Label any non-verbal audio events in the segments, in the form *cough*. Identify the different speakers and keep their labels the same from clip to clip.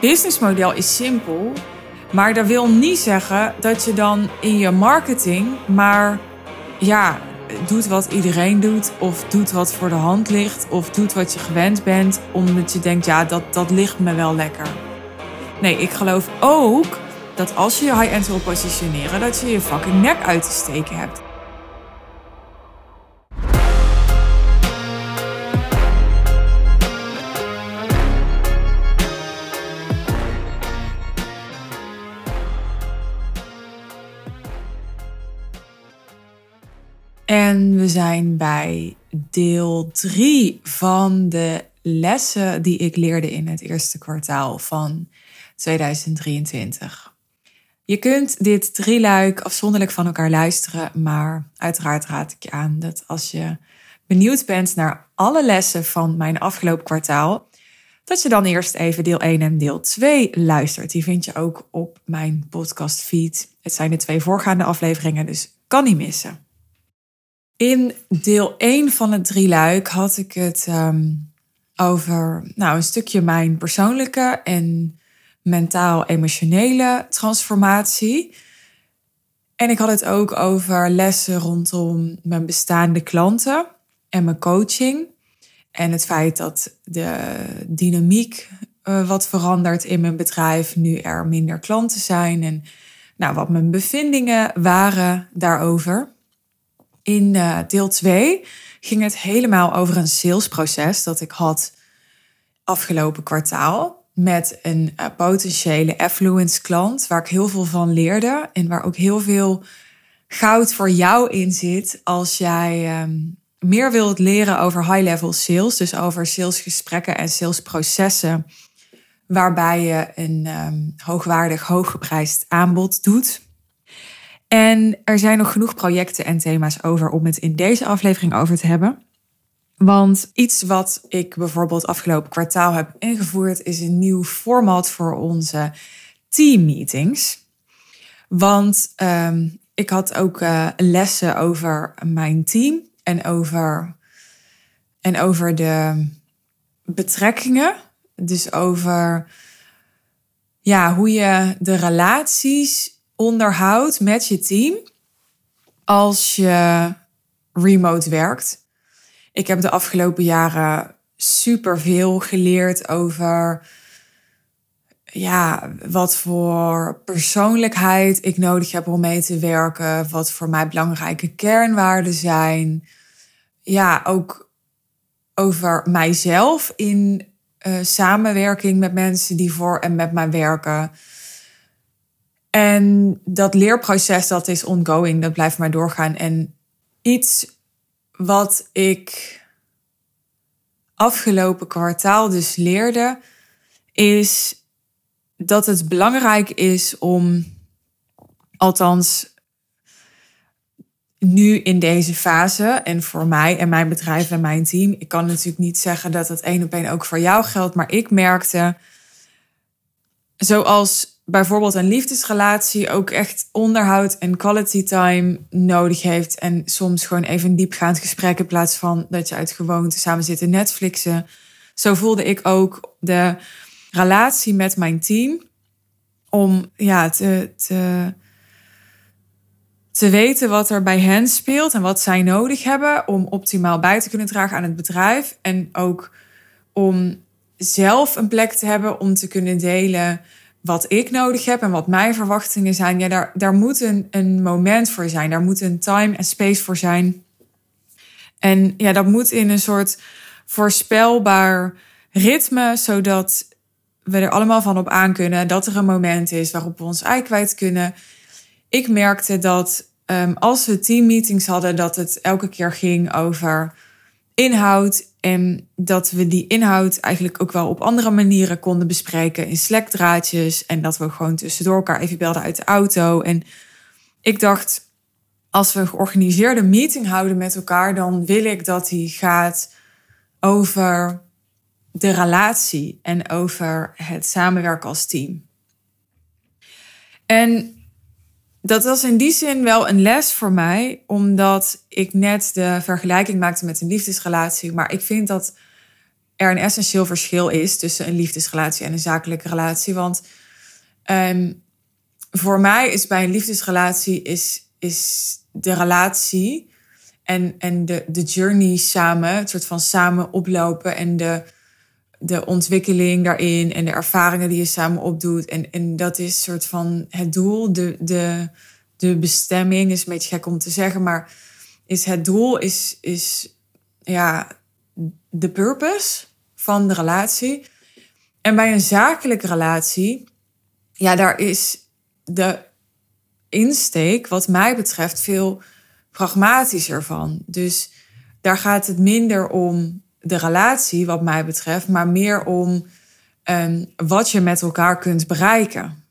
Speaker 1: businessmodel is simpel, maar dat wil niet zeggen dat je dan in je marketing maar ja, doet wat iedereen doet of doet wat voor de hand ligt of doet wat je gewend bent omdat je denkt ja, dat, dat ligt me wel lekker. Nee, ik geloof ook dat als je je high-end wil positioneren, dat je je fucking nek uit te steken hebt. We zijn bij deel 3 van de lessen die ik leerde in het eerste kwartaal van 2023. Je kunt dit drieluik afzonderlijk van elkaar luisteren, maar uiteraard raad ik je aan dat als je benieuwd bent naar alle lessen van mijn afgelopen kwartaal, dat je dan eerst even deel 1 en deel 2 luistert. Die vind je ook op mijn podcast feed. Het zijn de twee voorgaande afleveringen, dus kan niet missen. In deel 1 van het drieluik had ik het ehm, over nou, een stukje mijn persoonlijke en mentaal-emotionele transformatie. En ik had het ook over lessen rondom mijn bestaande klanten en mijn coaching. En het feit dat de dynamiek uh, wat verandert in mijn bedrijf, nu er minder klanten zijn. En nou, wat mijn bevindingen waren daarover. In uh, deel 2 ging het helemaal over een salesproces dat ik had afgelopen kwartaal met een uh, potentiële affluence klant waar ik heel veel van leerde en waar ook heel veel goud voor jou in zit als jij um, meer wilt leren over high-level sales, dus over salesgesprekken en salesprocessen waarbij je een um, hoogwaardig, hooggeprijsd aanbod doet. En er zijn nog genoeg projecten en thema's over om het in deze aflevering over te hebben. Want iets wat ik bijvoorbeeld afgelopen kwartaal heb ingevoerd is een nieuw format voor onze teammeetings. Want um, ik had ook uh, lessen over mijn team en over, en over de betrekkingen. Dus over ja, hoe je de relaties onderhoudt met je team als je remote werkt. Ik heb de afgelopen jaren superveel geleerd over ja, wat voor persoonlijkheid ik nodig heb om mee te werken, wat voor mij belangrijke kernwaarden zijn. Ja, ook over mijzelf in uh, samenwerking met mensen die voor en met mij werken. En dat leerproces, dat is ongoing, dat blijft maar doorgaan. En iets wat ik afgelopen kwartaal dus leerde, is dat het belangrijk is om, althans nu in deze fase, en voor mij en mijn bedrijf en mijn team, ik kan natuurlijk niet zeggen dat het één op één ook voor jou geldt, maar ik merkte, zoals bijvoorbeeld een liefdesrelatie ook echt onderhoud en quality time nodig heeft. En soms gewoon even een diepgaand gesprek in plaats van dat je uit gewoonte samen zit in Netflixen. Zo voelde ik ook de relatie met mijn team. Om ja, te, te, te weten wat er bij hen speelt en wat zij nodig hebben om optimaal bij te kunnen dragen aan het bedrijf. En ook om zelf een plek te hebben om te kunnen delen wat ik nodig heb en wat mijn verwachtingen zijn, ja, daar, daar moet een, een moment voor zijn. Daar moet een time en space voor zijn. En ja, dat moet in een soort voorspelbaar ritme, zodat we er allemaal van op aan kunnen dat er een moment is waarop we ons ei kwijt kunnen. Ik merkte dat um, als we teammeetings hadden, dat het elke keer ging over inhoud en dat we die inhoud eigenlijk ook wel op andere manieren konden bespreken in Slack-draadjes. En dat we gewoon tussendoor elkaar even belden uit de auto. En ik dacht, als we een georganiseerde meeting houden met elkaar, dan wil ik dat die gaat over de relatie en over het samenwerken als team. En dat was in die zin wel een les voor mij, omdat ik net de vergelijking maakte met een liefdesrelatie. Maar ik vind dat er een essentieel verschil is tussen een liefdesrelatie en een zakelijke relatie. Want ehm, voor mij is bij een liefdesrelatie is, is de relatie en, en de, de journey samen, het soort van samen oplopen en de, de ontwikkeling daarin en de ervaringen die je samen opdoet. En, en dat is soort van het doel, de, de, de bestemming, is een beetje gek om te zeggen, maar is het doel, is, is ja, de purpose van de relatie. En bij een zakelijke relatie, ja, daar is de insteek, wat mij betreft, veel pragmatischer van. Dus daar gaat het minder om de relatie, wat mij betreft, maar meer om um, wat je met elkaar kunt bereiken.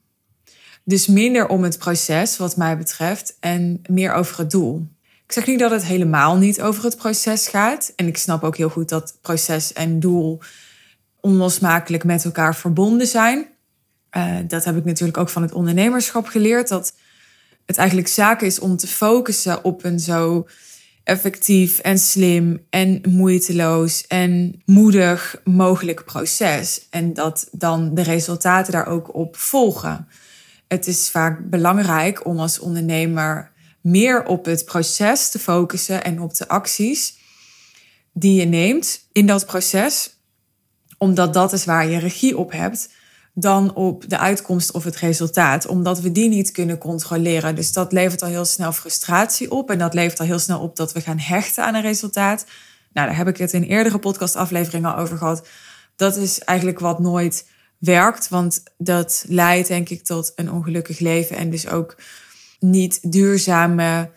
Speaker 1: Dus minder om het proces, wat mij betreft, en meer over het doel. Ik zeg niet dat het helemaal niet over het proces gaat. En ik snap ook heel goed dat proces en doel onlosmakelijk met elkaar verbonden zijn. Uh, dat heb ik natuurlijk ook van het ondernemerschap geleerd. Dat het eigenlijk zaken is om te focussen op een zo effectief en slim en moeiteloos en moedig mogelijk proces. En dat dan de resultaten daar ook op volgen. Het is vaak belangrijk om als ondernemer meer op het proces te focussen en op de acties die je neemt in dat proces, omdat dat is waar je regie op hebt, dan op de uitkomst of het resultaat, omdat we die niet kunnen controleren. Dus dat levert al heel snel frustratie op en dat levert al heel snel op dat we gaan hechten aan een resultaat. Nou, daar heb ik het in eerdere podcastafleveringen al over gehad. Dat is eigenlijk wat nooit werkt, want dat leidt denk ik tot een ongelukkig leven en dus ook niet duurzame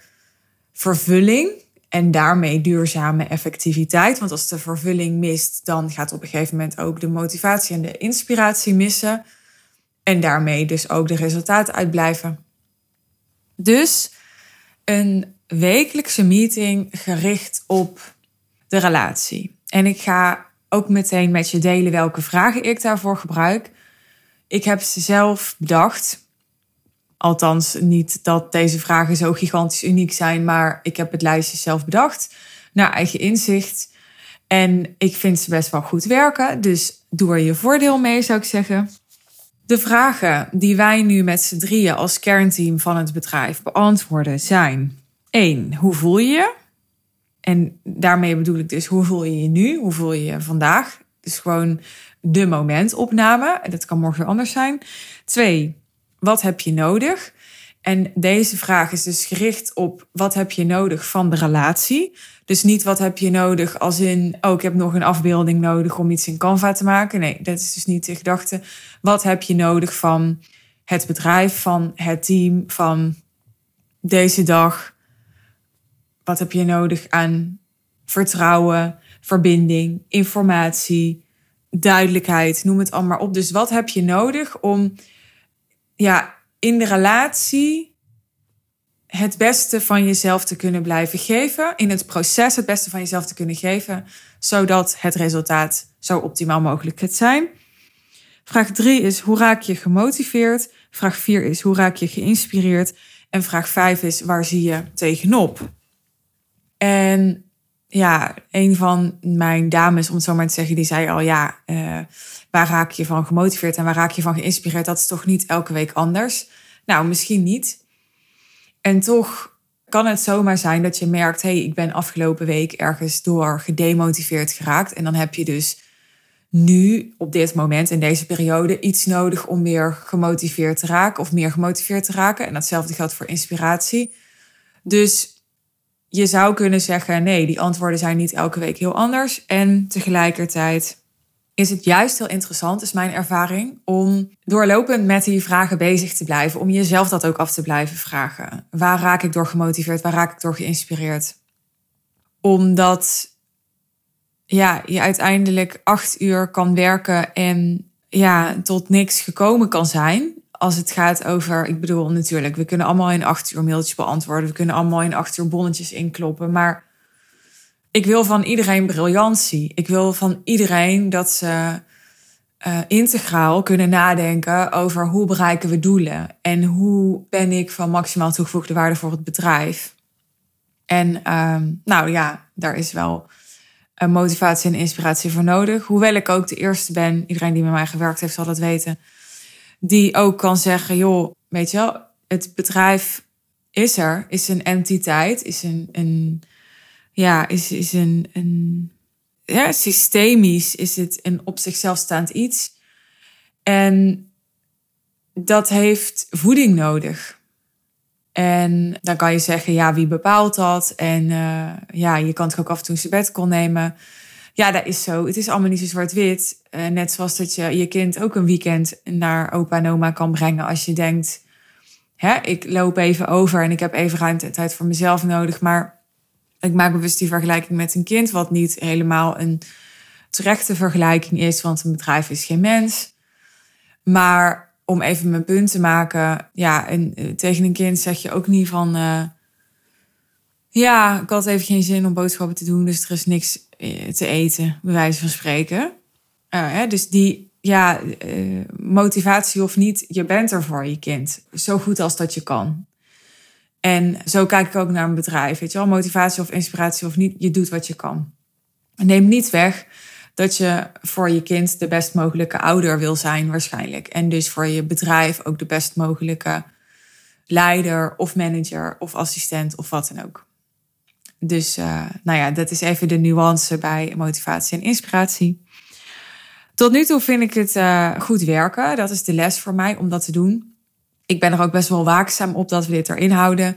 Speaker 1: vervulling en daarmee duurzame effectiviteit. Want als de vervulling mist, dan gaat op een gegeven moment ook de motivatie en de inspiratie missen. En daarmee dus ook de resultaten uitblijven. Dus een wekelijkse meeting gericht op de relatie. En ik ga ook meteen met je delen welke vragen ik daarvoor gebruik. Ik heb ze zelf bedacht. Althans, niet dat deze vragen zo gigantisch uniek zijn, maar ik heb het lijstje zelf bedacht naar eigen inzicht. En ik vind ze best wel goed werken, dus doe er je voordeel mee, zou ik zeggen. De vragen die wij nu met z'n drieën als kernteam van het bedrijf beantwoorden zijn: 1. Hoe voel je je? En daarmee bedoel ik dus hoe voel je je nu? Hoe voel je je vandaag? Dus gewoon de momentopname. En dat kan morgen weer anders zijn. 2 wat heb je nodig? En deze vraag is dus gericht op wat heb je nodig van de relatie. Dus niet wat heb je nodig als in, oh ik heb nog een afbeelding nodig om iets in Canva te maken. Nee, dat is dus niet de gedachte. Wat heb je nodig van het bedrijf, van het team, van deze dag? Wat heb je nodig aan vertrouwen, verbinding, informatie, duidelijkheid, noem het allemaal op. Dus wat heb je nodig om ja, in de relatie het beste van jezelf te kunnen blijven geven. In het proces het beste van jezelf te kunnen geven. Zodat het resultaat zo optimaal mogelijk kan zijn. Vraag 3 is hoe raak je gemotiveerd? Vraag 4 is hoe raak je geïnspireerd? En vraag 5 is waar zie je tegenop? En ja, een van mijn dames, om het zo maar te zeggen, die zei al ja, uh, waar raak je van gemotiveerd en waar raak je van geïnspireerd? Dat is toch niet elke week anders? Nou, misschien niet. En toch kan het zomaar zijn dat je merkt, hey, ik ben afgelopen week ergens door gedemotiveerd geraakt. En dan heb je dus nu, op dit moment, in deze periode, iets nodig om weer gemotiveerd te raken of meer gemotiveerd te raken. En datzelfde geldt voor inspiratie. Dus je zou kunnen zeggen, nee, die antwoorden zijn niet elke week heel anders. En tegelijkertijd is het juist heel interessant, is mijn ervaring, om doorlopend met die vragen bezig te blijven. Om jezelf dat ook af te blijven vragen. Waar raak ik door gemotiveerd? Waar raak ik door geïnspireerd? Omdat ja, je uiteindelijk acht uur kan werken en ja, tot niks gekomen kan zijn als het gaat over, ik bedoel natuurlijk, we kunnen allemaal in acht uur mailtjes beantwoorden. We kunnen allemaal in acht uur bonnetjes inkloppen. Maar ik wil van iedereen briljantie. Ik wil van iedereen dat ze uh, integraal kunnen nadenken over hoe bereiken we doelen. En hoe ben ik van maximaal toegevoegde waarde voor het bedrijf. En um, nou ja, daar is wel motivatie en inspiratie voor nodig. Hoewel ik ook de eerste ben, iedereen die met mij gewerkt heeft zal dat weten, die ook kan zeggen, joh, weet je wel, het bedrijf is er, is een entiteit, is een, een ja, is, is een, een ja, systemisch is het een op zichzelf staand iets. En dat heeft voeding nodig. En dan kan je zeggen, ja, wie bepaalt dat? En uh, ja, je kan het ook af en toe bed kon nemen. Ja, dat is zo. Het is allemaal niet zo zwart-wit. Uh, net zoals dat je je kind ook een weekend naar opa en oma kan brengen. Als je denkt, hè, ik loop even over en ik heb even ruimte en tijd voor mezelf nodig. Maar ik maak bewust die vergelijking met een kind, wat niet helemaal een terechte vergelijking is, want een bedrijf is geen mens. Maar om even mijn punt te maken, ja, en eh, tegen een kind zeg je ook niet van, uh, ja, ik had even geen zin om boodschappen te doen, dus er is niks eh, te eten, bij wijze van spreken. Hè, dus die, ja, motivatie of niet, je bent er voor je kind, zo goed als dat je kan. En zo kijk ik ook naar een bedrijf. Weet je wel, motivatie of inspiratie of niet, je doet wat je kan. Neem niet weg dat je voor je kind de best mogelijke ouder wil zijn, waarschijnlijk. En dus voor je bedrijf ook de best mogelijke leider of manager of assistent of wat dan ook. Dus uh, nou ja, dat is even de nuance bij motivatie en inspiratie. Tot nu toe vind ik het uh, goed werken. Dat is de les voor mij om dat te doen ik ben er ook best wel waakzaam op dat we dit erin houden.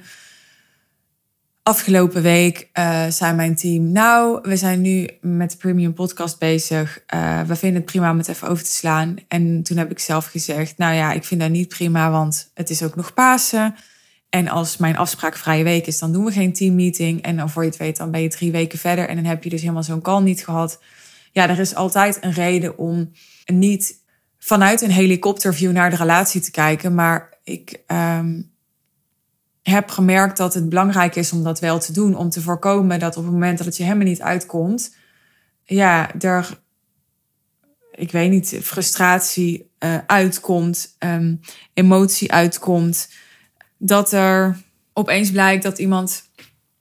Speaker 1: Afgelopen week uh, zei mijn team, nou, we zijn nu met de Premium Podcast bezig. We vinden het prima om het even over te slaan. En toen heb ik zelf gezegd, nou ja, ik vind dat niet prima, want het is ook nog Pasen. En als mijn afspraak vrije week is, dan doen we geen teammeeting. En dan voor je het weet, dan ben je drie weken verder. En dan heb je dus helemaal zo'n call niet gehad. Ja, er is altijd een reden om niet vanuit een helikopterview naar de relatie te kijken, maar ik um, heb gemerkt dat het belangrijk is om dat wel te doen. Om te voorkomen dat op het moment dat het je helemaal niet uitkomt, ja, er, ik weet niet, frustratie uh, uitkomt, um, emotie uitkomt. Dat er opeens blijkt dat iemand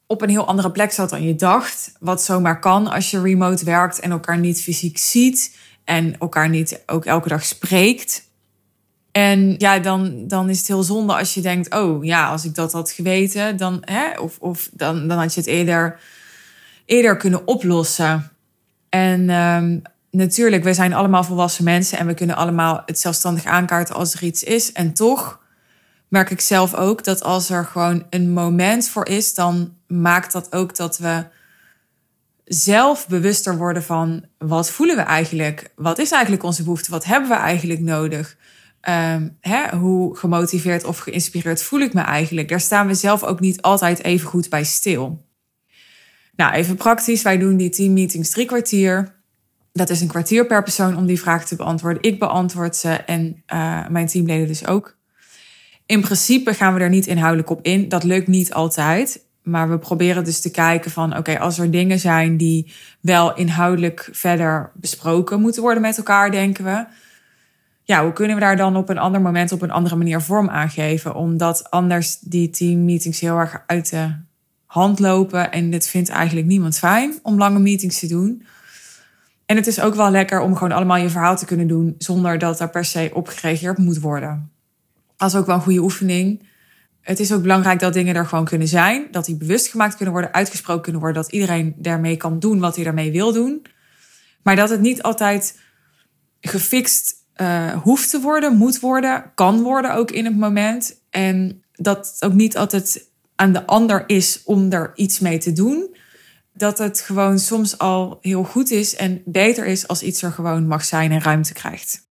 Speaker 1: op een heel andere plek zat dan je dacht. Wat zomaar kan als je remote werkt en elkaar niet fysiek ziet en elkaar niet ook elke dag spreekt. En ja, dan, dan is het heel zonde als je denkt: oh ja, als ik dat had geweten, dan, hè, of, of dan, dan had je het eerder, eerder kunnen oplossen. En um, natuurlijk, we zijn allemaal volwassen mensen en we kunnen allemaal het zelfstandig aankaarten als er iets is. En toch merk ik zelf ook dat als er gewoon een moment voor is, dan maakt dat ook dat we zelf bewuster worden van wat voelen we eigenlijk? Wat is eigenlijk onze behoefte? Wat hebben we eigenlijk nodig? Um, hè, hoe gemotiveerd of geïnspireerd voel ik me eigenlijk? Daar staan we zelf ook niet altijd even goed bij stil. Nou, even praktisch. Wij doen die teammeetings drie kwartier. Dat is een kwartier per persoon om die vraag te beantwoorden. Ik beantwoord ze en uh, mijn teamleden dus ook. In principe gaan we er niet inhoudelijk op in. Dat lukt niet altijd. Maar we proberen dus te kijken van, oké, als er dingen zijn die wel inhoudelijk verder besproken moeten worden met elkaar, denken we ja, hoe kunnen we daar dan op een ander moment op een andere manier vorm aan geven? Omdat anders die teammeetings heel erg uit de hand lopen. En dit vindt eigenlijk niemand fijn om lange meetings te doen. En het is ook wel lekker om gewoon allemaal je verhaal te kunnen doen zonder dat er per se op gereageerd moet worden. Is ook wel een goede oefening. Het is ook belangrijk dat dingen er gewoon kunnen zijn. Dat die bewust gemaakt kunnen worden, uitgesproken kunnen worden. Dat iedereen daarmee kan doen wat hij daarmee wil doen. Maar dat het niet altijd gefixt uh, hoeft te worden, moet worden, kan worden ook in het moment. En dat het ook niet altijd aan de ander is om er iets mee te doen. Dat het gewoon soms al heel goed is en beter is als iets er gewoon mag zijn en ruimte krijgt.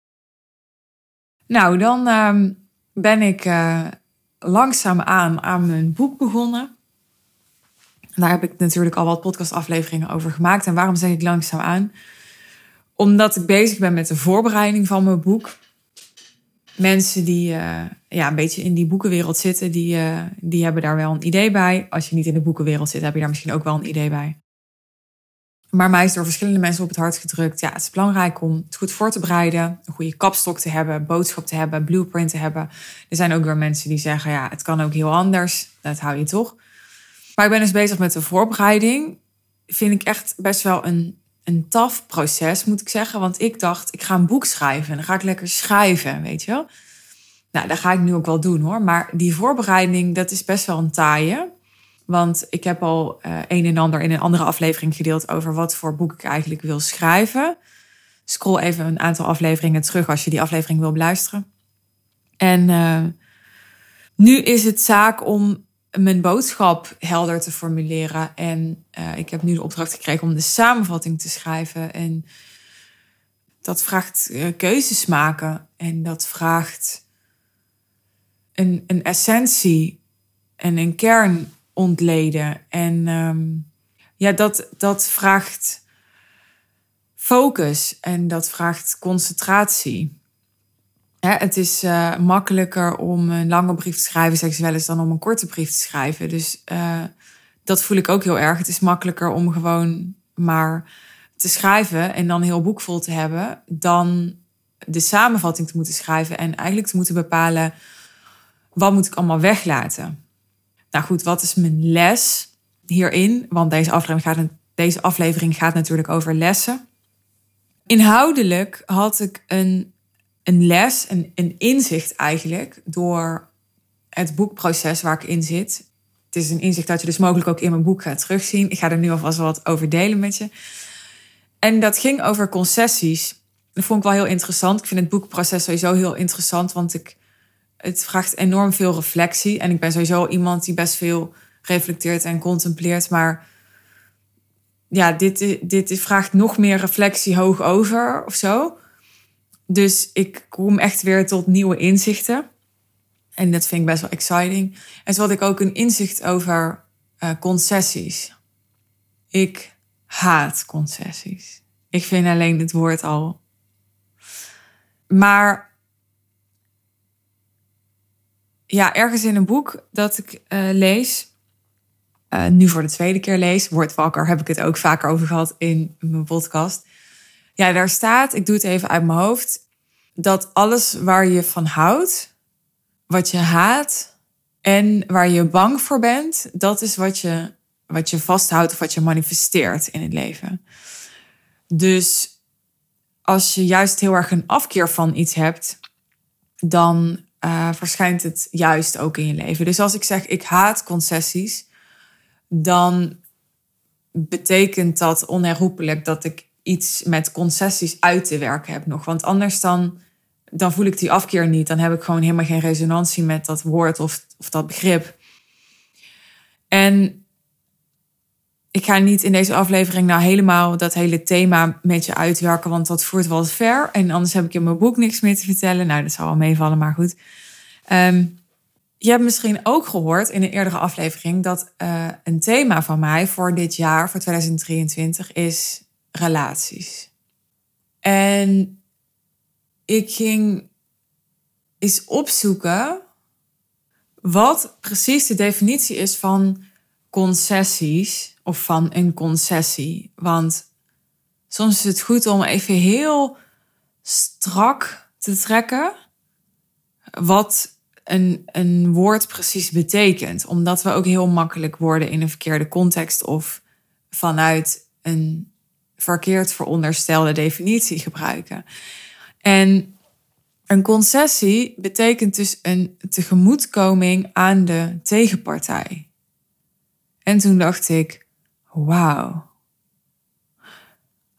Speaker 1: Nou, dan uh, ben ik uh, langzaamaan aan mijn boek begonnen. Daar heb ik natuurlijk al wat podcastafleveringen over gemaakt. En waarom zeg ik langzaam aan? omdat ik bezig ben met de voorbereiding van mijn boek. Mensen die uh, ja, een beetje in die boekenwereld zitten, die, uh, die hebben daar wel een idee bij. Als je niet in de boekenwereld zit, heb je daar misschien ook wel een idee bij. Maar mij is door verschillende mensen op het hart gedrukt. Ja, het is belangrijk om het goed voor te bereiden. Een goede kapstok te hebben, boodschap te hebben, blueprint te hebben. Er zijn ook weer mensen die zeggen, ja, het kan ook heel anders. Dat hou je toch. Maar ik ben dus bezig met de voorbereiding. vind ik echt best wel een, een taf proces, moet ik zeggen. Want ik dacht, ik ga een boek schrijven. En dan ga ik lekker schrijven, weet je wel. Nou, dat ga ik nu ook wel doen hoor. Maar die voorbereiding, dat is best wel een taaie. Want ik heb al uh, een en ander in een andere aflevering gedeeld over wat voor boek ik eigenlijk wil schrijven. Scroll even een aantal afleveringen terug als je die aflevering wil beluisteren. En uh, nu is het zaak om mijn boodschap helder te formuleren. En uh, ik heb nu de opdracht gekregen om de samenvatting te schrijven. En dat vraagt keuzes maken. En dat vraagt een, een essentie en een kern ontleden. En um, ja, dat, dat vraagt focus en dat vraagt concentratie. het is uh, makkelijker om een lange brief te schrijven, zeg ze wel eens, dan om een korte brief te schrijven. Dus uh, dat voel ik ook heel erg. Het is makkelijker om gewoon maar te schrijven en dan een heel boek vol te hebben, dan de samenvatting te moeten schrijven en eigenlijk te moeten bepalen wat moet ik allemaal weglaten. Nou goed, wat is mijn les hierin? Want deze aflevering gaat, deze aflevering gaat natuurlijk over lessen. Inhoudelijk had ik een, een les, een, een inzicht eigenlijk, door het boekproces waar ik in zit. Het is een inzicht dat je dus mogelijk ook in mijn boek gaat terugzien. Ik ga er nu alvast wat over delen met je. En dat ging over concessies. Dat vond ik wel heel interessant. Ik vind het boekproces sowieso heel interessant, want ik het vraagt enorm veel reflectie. En ik ben sowieso iemand die best veel reflecteert en contempleert. Maar ja, dit, dit vraagt nog meer reflectie hoog over of zo. Dus ik kom echt weer tot nieuwe inzichten. En dat vind ik best wel exciting. En zo had ik ook een inzicht over uh, concessies. Ik haat concessies. Ik vind alleen het woord al. Maar ja, ergens in een boek dat ik uh, lees, uh, nu voor de tweede keer lees, Word Wakker, heb ik het ook vaker over gehad in mijn podcast. Ja, daar staat, ik doe het even uit mijn hoofd, dat alles waar je van houdt, wat je haat en waar je bang voor bent, dat is wat je, wat je vasthoudt of wat je manifesteert in het leven. Dus als je juist heel erg een afkeer van iets hebt, dan uh, verschijnt het juist ook in je leven. Dus als ik zeg ik haat concessies, dan betekent dat onherroepelijk dat ik iets met concessies uit te werken heb nog. Want anders dan, dan voel ik die afkeer niet. Dan heb ik gewoon helemaal geen resonantie met dat woord of, of dat begrip. En ik ga niet in deze aflevering nou helemaal dat hele thema met je uitwerken, want dat voert wel ver. En anders heb ik in mijn boek niks meer te vertellen. Nou, dat zal wel meevallen, maar goed. Um, je hebt misschien ook gehoord in een eerdere aflevering dat uh, een thema van mij voor dit jaar, voor 2023, is relaties. En ik ging eens opzoeken wat precies de definitie is van concessies of van een concessie. Want soms is het goed om even heel strak te trekken wat een, een woord precies betekent. Omdat we ook heel makkelijk woorden in een verkeerde context of vanuit een verkeerd veronderstelde definitie gebruiken. En een concessie betekent dus een tegemoetkoming aan de tegenpartij. En toen dacht ik, wauw.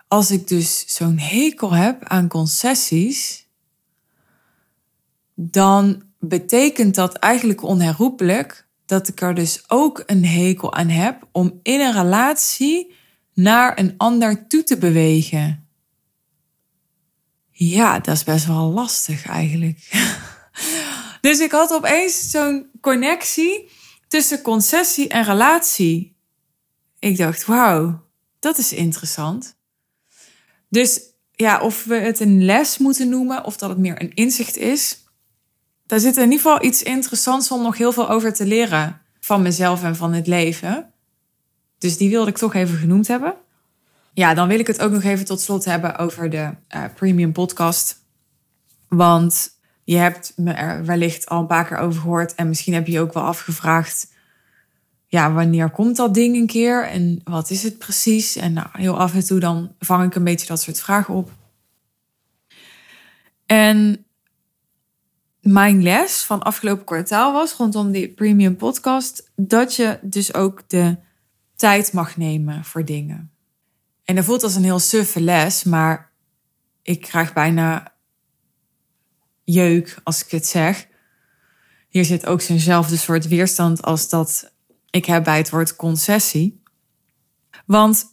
Speaker 1: Als ik dus zo'n hekel heb aan concessies, dan betekent dat eigenlijk onherroepelijk dat ik er dus ook een hekel aan heb om in een relatie naar een ander toe te bewegen. Ja, dat is best wel lastig eigenlijk. *laughs* dus ik had opeens zo'n connectie tussen concessie en relatie. Ik dacht, wauw, dat is interessant. Dus ja, of we het een les moeten noemen of dat het meer een inzicht is. Daar zit in ieder geval iets interessants om nog heel veel over te leren van mezelf en van het leven. Dus die wilde ik toch even genoemd hebben. Ja, dan wil ik het ook nog even tot slot hebben over de uh, premium podcast. Want je hebt me er wellicht al een paar keer over gehoord en misschien heb je je ook wel afgevraagd ja, wanneer komt dat ding een keer en wat is het precies? En nou, heel af en toe dan vang ik een beetje dat soort vragen op. En mijn les van afgelopen kwartaal was rondom die premium podcast dat je dus ook de tijd mag nemen voor dingen. En dat voelt als een heel suffe les, maar ik krijg bijna jeuk als ik het zeg. Hier zit ook zo'nzelfde soort weerstand als dat ik heb bij het woord concessie. Want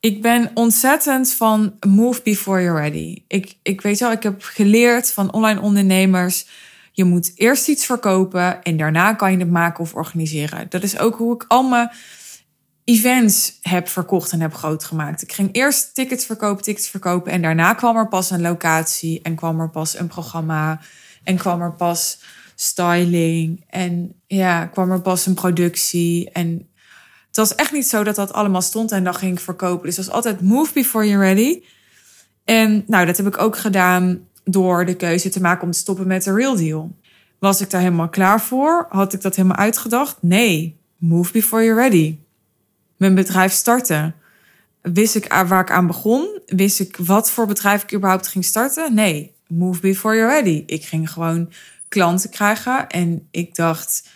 Speaker 1: ik ben ontzettend van move before you're ready. Ik, ik weet wel, ik heb geleerd van online ondernemers. Je moet eerst iets verkopen en daarna kan je het maken of organiseren. Dat is ook hoe ik al mijn events heb verkocht en heb groot gemaakt. Ik ging eerst tickets verkopen, tickets verkopen en daarna kwam er pas een locatie en kwam er pas een programma en kwam er pas styling en ja, kwam er pas een productie en het was echt niet zo dat dat allemaal stond en dan ging ik verkopen. Dus het was altijd move before you're ready. En nou, dat heb ik ook gedaan door de keuze te maken om te stoppen met de real deal. Was ik daar helemaal klaar voor? Had ik dat helemaal uitgedacht? Nee. Move before you're ready. Mijn bedrijf starten. Wist ik waar ik aan begon? Wist ik wat voor bedrijf ik überhaupt ging starten? Nee. Move before you're ready. Ik ging gewoon klanten krijgen en ik dacht,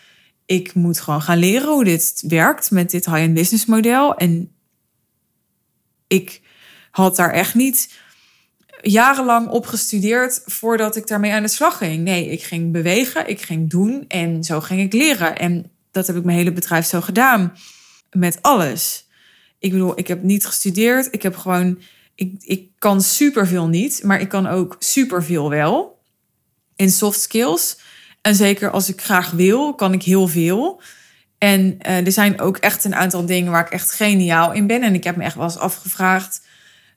Speaker 1: ik moet gewoon gaan leren hoe dit werkt met dit high-end business model. En ik had daar echt niet jarenlang op gestudeerd voordat ik daarmee aan de slag ging. Nee, ik ging bewegen, ik ging doen en zo ging ik leren. En dat heb ik mijn hele bedrijf zo gedaan. Met alles. Ik bedoel, ik heb niet gestudeerd. Ik heb gewoon. Ik, ik kan superveel niet, maar ik kan ook superveel wel. In soft skills. En zeker als ik graag wil, kan ik heel veel. En uh, er zijn ook echt een aantal dingen waar ik echt geniaal in ben. En ik heb me echt wel eens afgevraagd.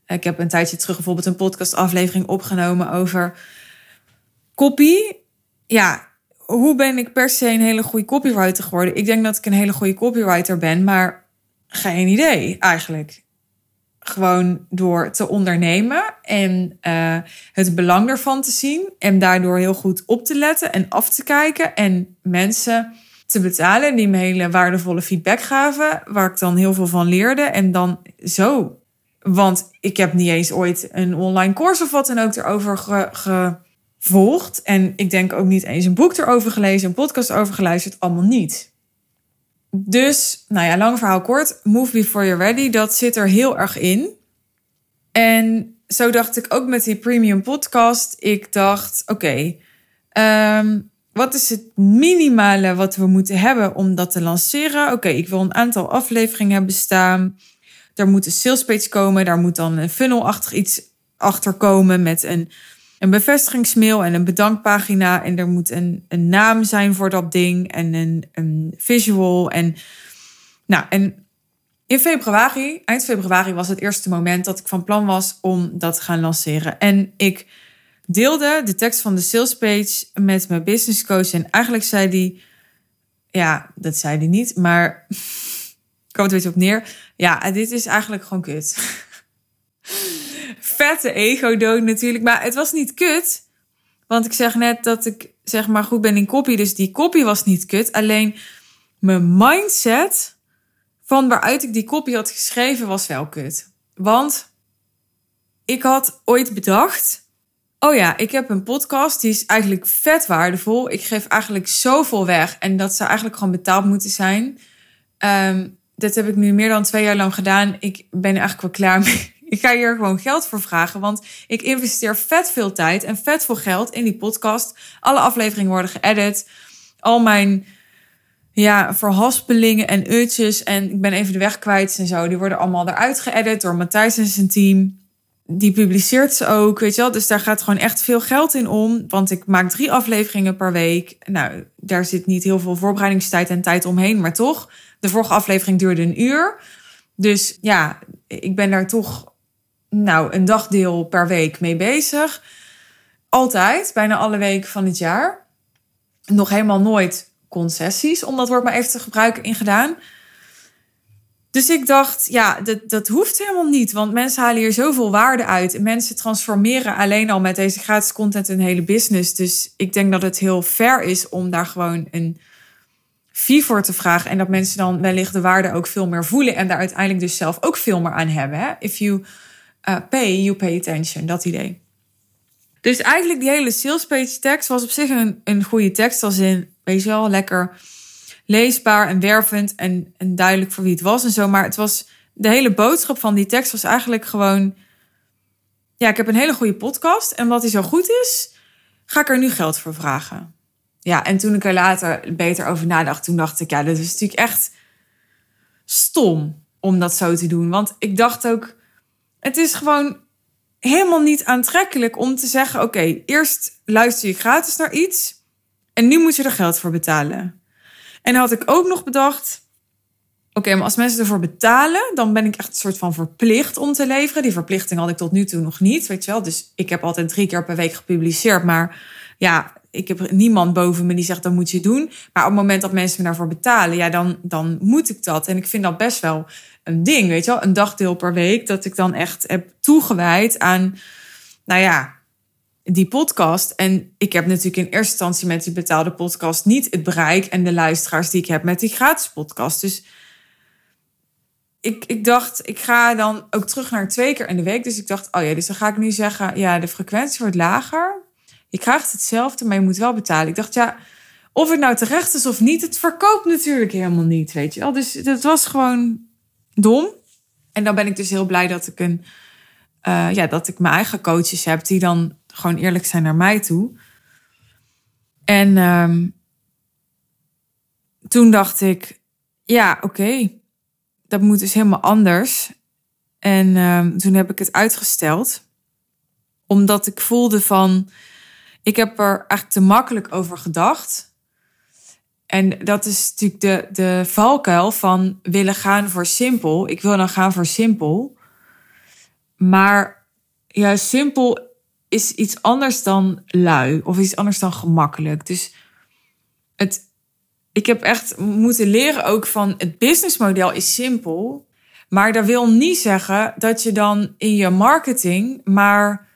Speaker 1: Ik heb een tijdje terug bijvoorbeeld een podcastaflevering opgenomen over copy. Ja, hoe ben ik per se een hele goede copywriter geworden? Ik denk dat ik een hele goede copywriter ben, maar geen idee eigenlijk gewoon door te ondernemen en uh, het belang ervan te zien en daardoor heel goed op te letten en af te kijken en mensen te betalen die me hele waardevolle feedback gaven, waar ik dan heel veel van leerde en dan zo. Want ik heb niet eens ooit een online course of wat dan ook erover gevolgd. En ik denk ook niet eens een boek erover gelezen, een podcast over geluisterd, allemaal niet. Dus, nou ja, lang verhaal kort. Move before you're ready, dat zit er heel erg in. En zo dacht ik ook met die premium podcast. Ik dacht, oké, ehm, wat is het minimale wat we moeten hebben om dat te lanceren? Oké, ik wil een aantal afleveringen hebben staan. Er moet een salespage komen. Daar moet dan een funnelachtig iets achter komen met een een bevestigingsmail en een bedankpagina. En er moet een, een naam zijn voor dat ding en een, een visual. En, nou, en in februari, eind februari, was het eerste moment dat ik van plan was om dat te gaan lanceren. En ik deelde de tekst van de salespage met mijn business coach. En eigenlijk zei die, ja, dat zei hij niet, maar *laughs* ik kwam het beetje op neer. Ja, dit is eigenlijk gewoon kut *laughs* vette ego-dood natuurlijk. Maar het was niet kut. Want ik zeg net dat ik zeg maar goed ben in copy. Dus die copy was niet kut. Alleen mijn mindset van waaruit ik die copy had geschreven was wel kut. Want ik had ooit bedacht. Oh ja, ik heb een podcast die is eigenlijk vet waardevol. Ik geef eigenlijk zoveel weg. En dat zou eigenlijk gewoon betaald moeten zijn. Um, dit heb ik nu meer dan twee jaar lang gedaan. Ik ben er eigenlijk wel klaar mee. Ik ga hier gewoon geld voor vragen, want ik investeer vet veel tijd en vet veel geld in die podcast. Alle afleveringen worden geëdit. Al mijn ja, verhaspelingen en uurtjes en ik ben even de weg kwijt en zo, die worden allemaal eruit geëdit door Matthijs en zijn team. Die publiceert ze ook, weet je wel. Dus daar gaat gewoon echt veel geld in om. Want ik maak drie afleveringen per week. Nou, daar zit niet heel veel voorbereidingstijd en tijd omheen, maar toch. De vorige aflevering duurde een uur. Dus ja, ik ben daar toch nou, een dagdeel per week mee bezig. Altijd, bijna alle weken van het jaar. Nog helemaal nooit concessies, om dat woord maar even te gebruiken, in gedaan. Dus ik dacht, ja, dat, dat hoeft helemaal niet. Want mensen halen hier zoveel waarde uit. En mensen transformeren alleen al met deze gratis content hun hele business. Dus ik denk dat het heel fair is om daar gewoon een fee voor te vragen. En dat mensen dan wellicht de waarde ook veel meer voelen. En daar uiteindelijk dus zelf ook veel meer aan hebben. Hè? If you uh, pay, you pay attention. Dat idee. Dus eigenlijk die hele sales page tekst was op zich een, een goede tekst. Als in, weet je wel, lekker leesbaar en wervend. En, en duidelijk voor wie het was en zo. Maar het was, de hele boodschap van die tekst was eigenlijk gewoon... Ja, ik heb een hele goede podcast. En omdat die zo goed is, ga ik er nu geld voor vragen. Ja, en toen ik er later beter over nadacht, toen dacht ik, ja, dit is natuurlijk echt stom om dat zo te doen. Want ik dacht ook, het is gewoon helemaal niet aantrekkelijk om te zeggen: oké, eerst luister je gratis naar iets en nu moet je er geld voor betalen. En had ik ook nog bedacht: oké, maar als mensen ervoor betalen, dan ben ik echt een soort van verplicht om te leveren. Die verplichting had ik tot nu toe nog niet, weet je wel. Dus ik heb altijd drie keer per week gepubliceerd, maar ja, ik heb niemand boven me die zegt dat moet je doen. Maar op het moment dat mensen me daarvoor betalen, ja, dan, dan moet ik dat. En ik vind dat best wel een ding, weet je wel. Een dagdeel per week dat ik dan echt heb toegewijd aan, nou ja, die podcast. En ik heb natuurlijk in eerste instantie met die betaalde podcast niet het bereik en de luisteraars die ik heb met die gratis podcast. Dus ik, ik dacht, ik ga dan ook terug naar twee keer in de week. Dus ik dacht, oh ja, dus dan ga ik nu zeggen, ja, de frequentie wordt lager. Je krijgt hetzelfde, maar je moet wel betalen. Ik dacht, ja, of het nou terecht is of niet, het verkoopt natuurlijk helemaal niet, weet je wel. Dus dat was gewoon dom. En dan ben ik dus heel blij dat ik een, uh, ja, dat ik mijn eigen coaches heb die dan gewoon eerlijk zijn naar mij toe. En um, toen dacht ik, ja, oké, dat moet dus helemaal anders. En um, toen heb ik het uitgesteld, omdat ik voelde van ik heb er eigenlijk te makkelijk over gedacht. En dat is natuurlijk de, de valkuil van willen gaan voor simpel. Ik wil dan gaan voor simpel. Maar ja, simpel is iets anders dan lui of iets anders dan gemakkelijk. Dus het, ik heb echt moeten leren ook van het businessmodel is simpel. Maar dat wil niet zeggen dat je dan in je marketing maar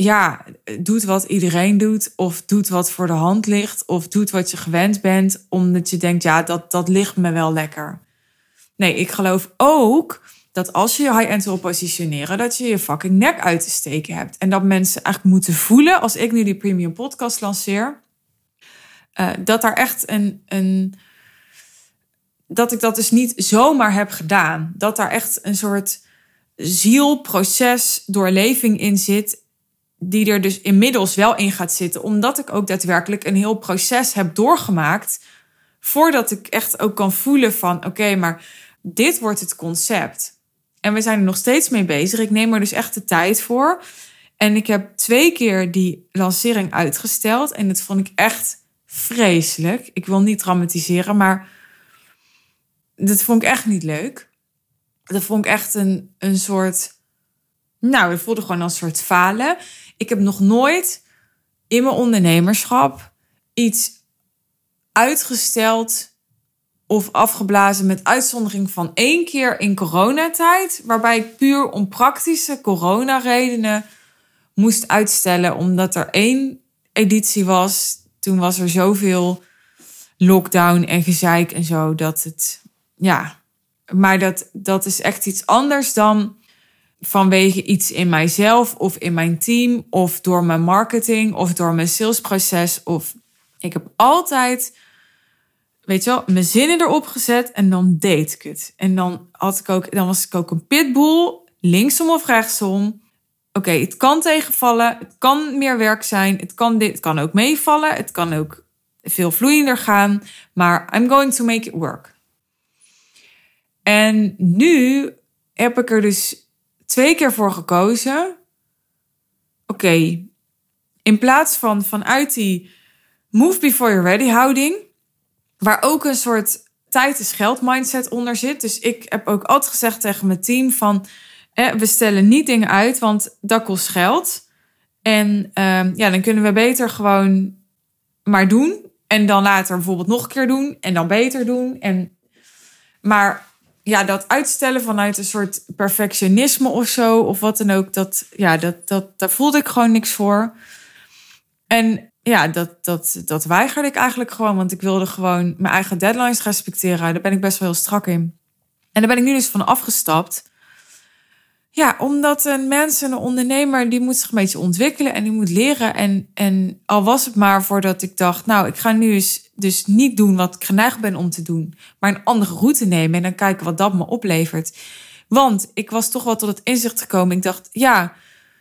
Speaker 1: ja, doet wat iedereen doet, of doet wat voor de hand ligt, of doet wat je gewend bent, omdat je denkt, ja, dat, dat ligt me wel lekker. Nee, ik geloof ook dat als je je high-end wil positioneren, dat je je fucking nek uit te steken hebt. En dat mensen eigenlijk moeten voelen, als ik nu die premium podcast lanceer, uh, dat daar echt een, een. dat ik dat dus niet zomaar heb gedaan. Dat daar echt een soort ziel, proces, doorleving in zit die er dus inmiddels wel in gaat zitten, omdat ik ook daadwerkelijk een heel proces heb doorgemaakt voordat ik echt ook kan voelen van oké, maar dit wordt het concept. En we zijn er nog steeds mee bezig. Ik neem er dus echt de tijd voor. En ik heb twee keer die lancering uitgesteld en dat vond ik echt vreselijk. Ik wil niet dramatiseren, maar dat vond ik echt niet leuk. Dat vond ik echt een, een soort. Nou, het voelde gewoon als een soort falen. Ik heb nog nooit in mijn ondernemerschap iets uitgesteld of afgeblazen met uitzondering van één keer in coronatijd, waarbij ik puur om praktische coronaredenen moest uitstellen, omdat er één editie was. Toen was er zoveel lockdown en gezeik en zo dat het, ja, maar dat, dat is echt iets anders dan vanwege iets in mijzelf of in mijn team of door mijn marketing of door mijn salesproces. Of ik heb altijd, weet je wel, mijn zinnen erop gezet en dan deed ik het. En dan, had ik ook, dan was ik ook een pitbull, linksom of rechtsom. Oké, het kan tegenvallen, het kan meer werk zijn, het kan, dit, het kan ook meevallen, het kan ook veel vloeiender gaan, maar I'm going to make it work. En nu heb ik er dus twee keer voor gekozen. Oké, in plaats van vanuit die move before you're ready houding, waar ook een soort tijd is geld mindset onder zit. Dus ik heb ook altijd gezegd tegen mijn team van, we stellen niet dingen uit, want dat kost geld. En uh, ja, dan kunnen we beter gewoon maar doen. En dan later bijvoorbeeld nog een keer doen. En dan beter doen. En, maar ja, dat uitstellen vanuit een soort perfectionisme of zo, of wat dan ook, dat, ja, dat, dat, daar voelde ik gewoon niks voor. En ja, dat, dat, dat weigerde ik eigenlijk gewoon. Want ik wilde gewoon mijn eigen deadlines respecteren. Daar ben ik best wel heel strak in. En daar ben ik nu dus van afgestapt. Ja, omdat een mens, een ondernemer, die moet zich een beetje ontwikkelen en die moet leren. En, en al was het maar voordat ik dacht, nou, ik ga nu eens dus niet doen wat ik geneigd ben om te doen, maar een andere route nemen en dan kijken wat dat me oplevert. Want ik was toch wel tot het inzicht gekomen. Ik dacht, ja,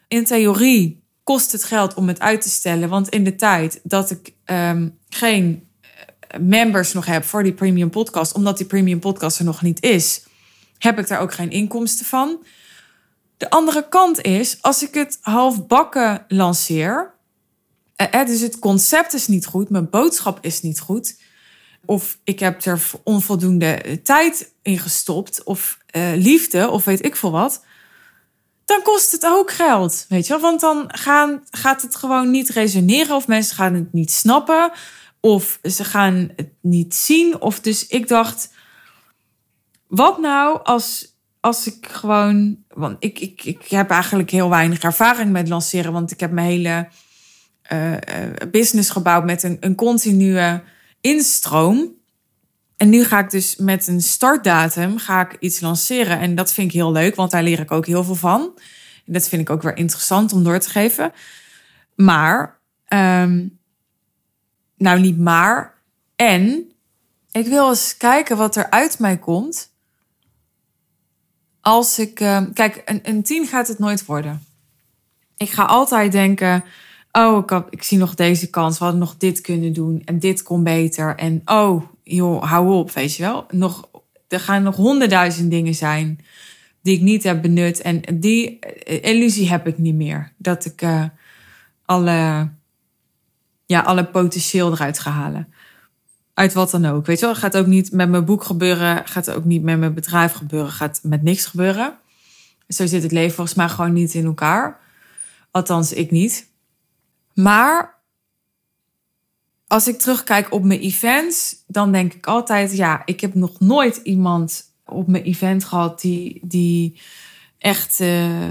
Speaker 1: in theorie kost het geld om het uit te stellen. Want in de tijd dat ik um, geen eh, members nog heb voor die premium podcast, omdat die premium podcast er nog niet is, heb ik daar ook geen inkomsten van. De andere kant is, als ik het halfbakken lanceer, eh, dus het concept is niet goed, mijn boodschap is niet goed, of ik heb er onvoldoende tijd in gestopt, of uh, liefde, of weet ik veel wat, dan kost het ook geld, weet je wel? Want dan gaan, gaat het gewoon niet resoneren, of mensen gaan het niet snappen, of ze gaan het niet zien. Of dus ik dacht, wat nou als als ik gewoon. Want ik, ik, ik heb eigenlijk heel weinig ervaring met lanceren. Want ik heb mijn hele uh, business gebouwd met een, een continue instroom. En nu ga ik dus met een startdatum ga ik iets lanceren. En dat vind ik heel leuk, want daar leer ik ook heel veel van. En dat vind ik ook weer interessant om door te geven. Maar, um, nou niet maar. En ik wil eens kijken wat er uit mij komt als ik. Uh, kijk, een, een tien gaat het nooit worden. Ik ga altijd denken. Oh, ik, ik zie nog deze kans. We hadden nog dit kunnen doen. En dit kon beter. En oh, joh, hou op, weet je wel. Nog, er gaan nog honderdduizend dingen zijn die ik niet heb benut. En die eh, illusie heb ik niet meer. Dat ik uh, alle, ja, alle potentieel eruit ga halen uit wat dan ook. Weet je wel, gaat ook niet met mijn boek gebeuren, gaat ook niet met mijn bedrijf gebeuren, gaat met niks gebeuren. Zo zit het leven volgens mij gewoon niet in elkaar. Althans, ik niet. Maar als ik terugkijk op mijn events, dan denk ik altijd: ja, ik heb nog nooit iemand op mijn event gehad die, die echt uh,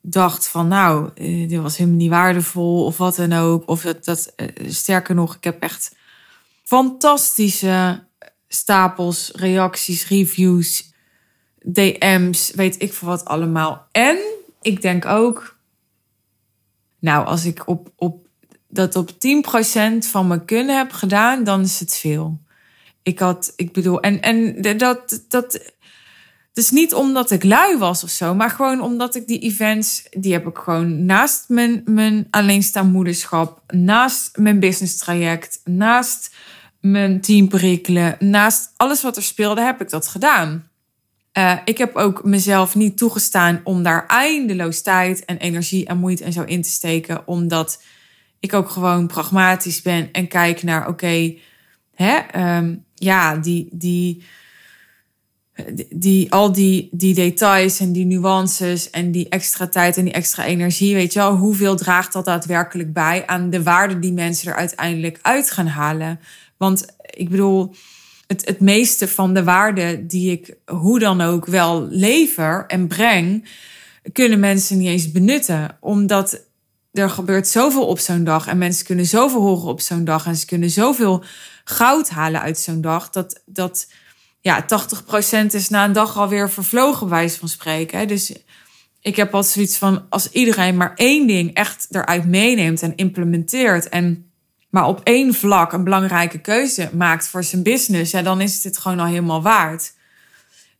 Speaker 1: dacht van nou, uh, dit was helemaal niet waardevol of wat dan ook. Of dat, dat uh, sterker nog, ik heb echt fantastische stapels, reacties, reviews, DM's, weet ik veel wat allemaal. En ik denk ook, nou, als ik op, op, dat op 10% van mijn kunnen heb gedaan, dan is het veel. Ik had, ik bedoel, en, en dat, dat, is niet omdat ik lui was of zo, maar gewoon omdat ik die events, die heb ik gewoon naast mijn, mijn alleenstaanmoederschap, naast mijn business traject, naast mijn team prikkelen. Naast alles wat er speelde, heb ik dat gedaan. Uh, ik heb ook mezelf niet toegestaan om daar eindeloos tijd en energie en moeite en zo in te steken. Omdat ik ook gewoon pragmatisch ben en kijk naar, oké, hè, um, ja, die, die, die, al die, die details en die nuances en die extra tijd en die extra energie, weet je wel, hoeveel draagt dat daadwerkelijk bij aan de waarde die mensen er uiteindelijk uit gaan halen? Want ik bedoel, het, het meeste van de waarde die ik hoe dan ook wel lever en breng, kunnen mensen niet eens benutten. Omdat er gebeurt zoveel op zo'n dag en mensen kunnen zoveel horen op zo'n dag en ze kunnen zoveel goud halen uit zo'n dag. Dat, dat ja, 80% is na een dag alweer vervlogen, wijze van spreken. Dus ik heb altijd zoiets van: als iedereen maar één ding echt eruit meeneemt en implementeert. En maar op één vlak een belangrijke keuze maakt voor zijn business, ja, dan is het het gewoon al helemaal waard.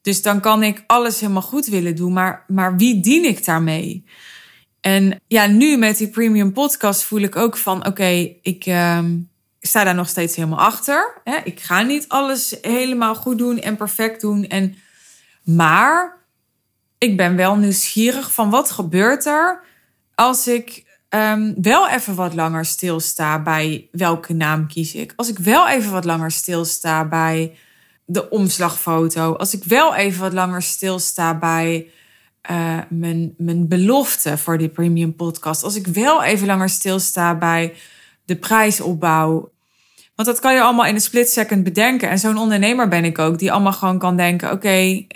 Speaker 1: Dus dan kan ik alles helemaal goed willen doen, maar, maar wie dien ik daarmee? En ja, nu met die premium podcast voel ik ook van: oké, ik uh, sta daar nog steeds helemaal achter. Hè? Ik ga niet alles helemaal goed doen en perfect doen. En, maar ik ben wel nieuwsgierig van wat gebeurt er als ik um, wel even wat langer stilsta bij welke naam kies ik. Als ik wel even wat langer stilsta bij de omslagfoto. Als ik wel even wat langer stilsta bij uh, mijn, mijn belofte voor die premium podcast. Als ik wel even langer stilsta bij de prijsopbouw. Want dat kan je allemaal in een split second bedenken. En zo'n ondernemer ben ik ook, die allemaal gewoon kan denken: oké,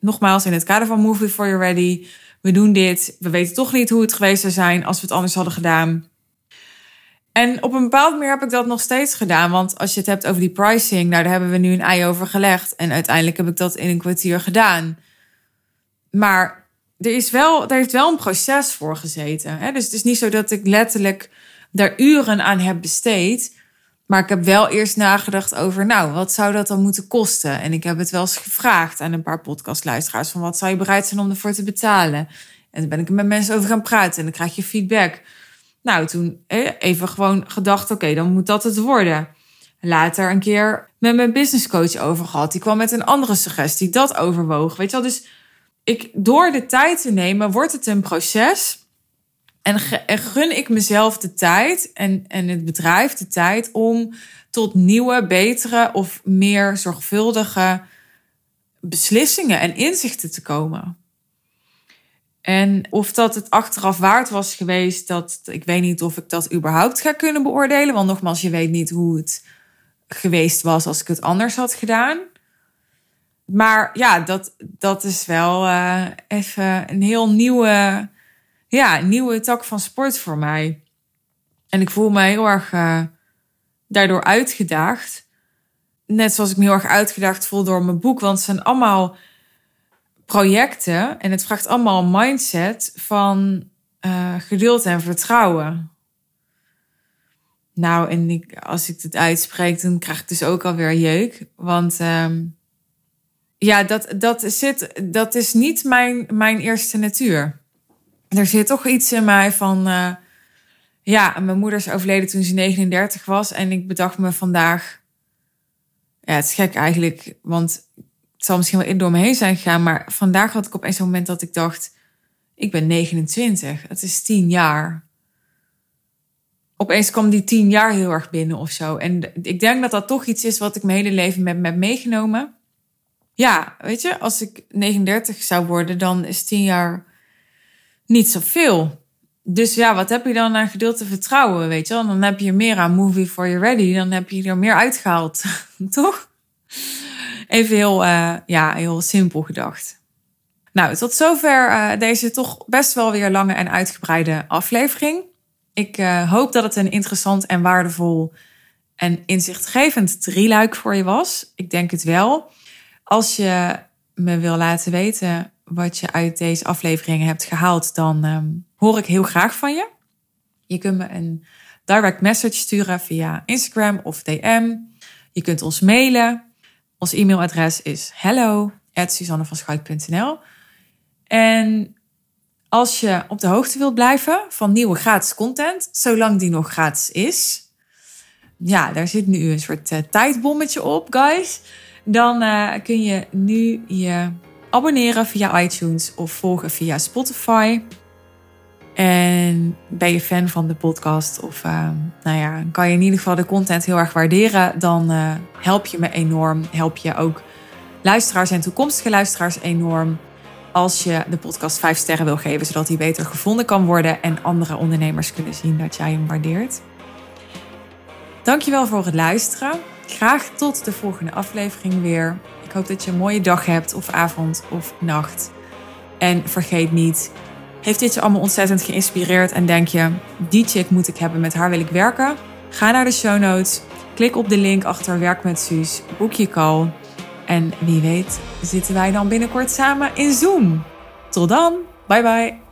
Speaker 1: nogmaals, in het kader van Movie for You Ready we doen dit. We weten toch niet hoe het geweest zou zijn als we het anders hadden gedaan. En op een bepaald manier heb ik dat nog steeds gedaan. Want als je het hebt over die pricing, nou, daar hebben we nu een ei over gelegd. En uiteindelijk heb ik dat in een kwartier gedaan. Maar er, is wel, er heeft wel een proces voor gezeten. Hè? Dus het is niet zo dat ik letterlijk daar uren aan heb besteed. Maar ik heb wel eerst nagedacht over, nou, wat zou dat dan moeten kosten? En ik heb het wel eens gevraagd aan een paar podcastluisteraars: van wat zou je bereid zijn om ervoor te betalen? En dan ben ik er met mensen over gaan praten en dan krijg je feedback. Nou, toen even gewoon gedacht: oké, dan moet dat het worden. Later een keer met mijn businesscoach over gehad. Die kwam met een andere suggestie, dat overwoog. Weet je wel, dus ik, door de tijd te nemen, wordt het een proces. En, gun ik mezelf de tijd en, en het bedrijf de tijd om tot nieuwe, betere of meer zorgvuldige beslissingen en inzichten te komen. En of dat het achteraf waard was geweest, dat ik weet niet of ik dat überhaupt ga kunnen beoordelen. Want nogmaals, je weet niet hoe het geweest was als ik het anders had gedaan. Maar ja, dat, dat is wel uh, even een heel nieuwe, ja, nieuwe tak van sport voor mij. En ik voel me heel erg uh, daardoor uitgedaagd. Net zoals ik me heel erg uitgedaagd voel door mijn boek. Want het zijn allemaal projecten en het vraagt allemaal een mindset van uh, geduld en vertrouwen. Nou, en ik, als ik het uitspreek, dan krijg ik dus ook alweer jeuk. Want um, ja, dat, dat, zit, dat is niet mijn, mijn eerste natuur. Er zit toch iets in mij van. Uh, ja, mijn moeder is overleden toen ze 39 was. En ik bedacht me vandaag. Ja, het is gek eigenlijk, want het zal misschien wel in door me heen zijn gegaan. Maar vandaag had ik op een moment dat ik dacht: ik ben 29. Het is 10 jaar. Opeens kwam die 10 jaar heel erg binnen of zo. En ik denk dat dat toch iets is wat ik mijn hele leven heb meegenomen ja, weet je, als ik 39 zou worden, dan is 10 jaar niet zoveel. Dus ja, wat heb je dan aan geduld te vertrouwen, weet je wel? Dan heb je meer aan Movie for You Ready, dan heb je er meer uitgehaald, *laughs* toch? Even heel, uh, ja, heel simpel gedacht. Nou, tot zover uh, deze toch best wel weer lange en uitgebreide aflevering. Ik uh, hoop dat het een interessant en waardevol en inzichtgevend drieluik voor je was. Ik denk het wel. Als je me wil laten weten wat je uit deze afleveringen hebt gehaald, dan um, hoor ik heel graag van je. Je kunt me een direct message sturen via Instagram of DM. Je kunt ons mailen. Ons e-mailadres is hello@suzannevanschuik.nl. En als je op de hoogte wilt blijven van nieuwe gratis content, zolang die nog gratis is. Ja, daar zit nu een soort uh, tijdbommetje op, guys dan uh, kun je nu je abonneren via iTunes of volgen via Spotify. En ben je fan van de podcast of uh, nou ja, kan je in ieder geval de content heel erg waarderen, dan uh, help je me enorm. Help je ook luisteraars en toekomstige luisteraars enorm als je de podcast 5 sterren wil geven, zodat hij beter gevonden kan worden en andere ondernemers kunnen zien dat jij hem waardeert. Dankjewel voor het luisteren. Graag tot de volgende aflevering weer. Hoop dat je een mooie dag hebt, of avond of nacht. En vergeet niet, heeft dit je allemaal ontzettend geïnspireerd en denk je, die chick moet ik hebben, met haar wil ik werken? Ga naar de show notes, klik op de link achter Werk met Suus, boek je call. En wie weet zitten wij dan binnenkort samen in Zoom. Tot dan, bye bye.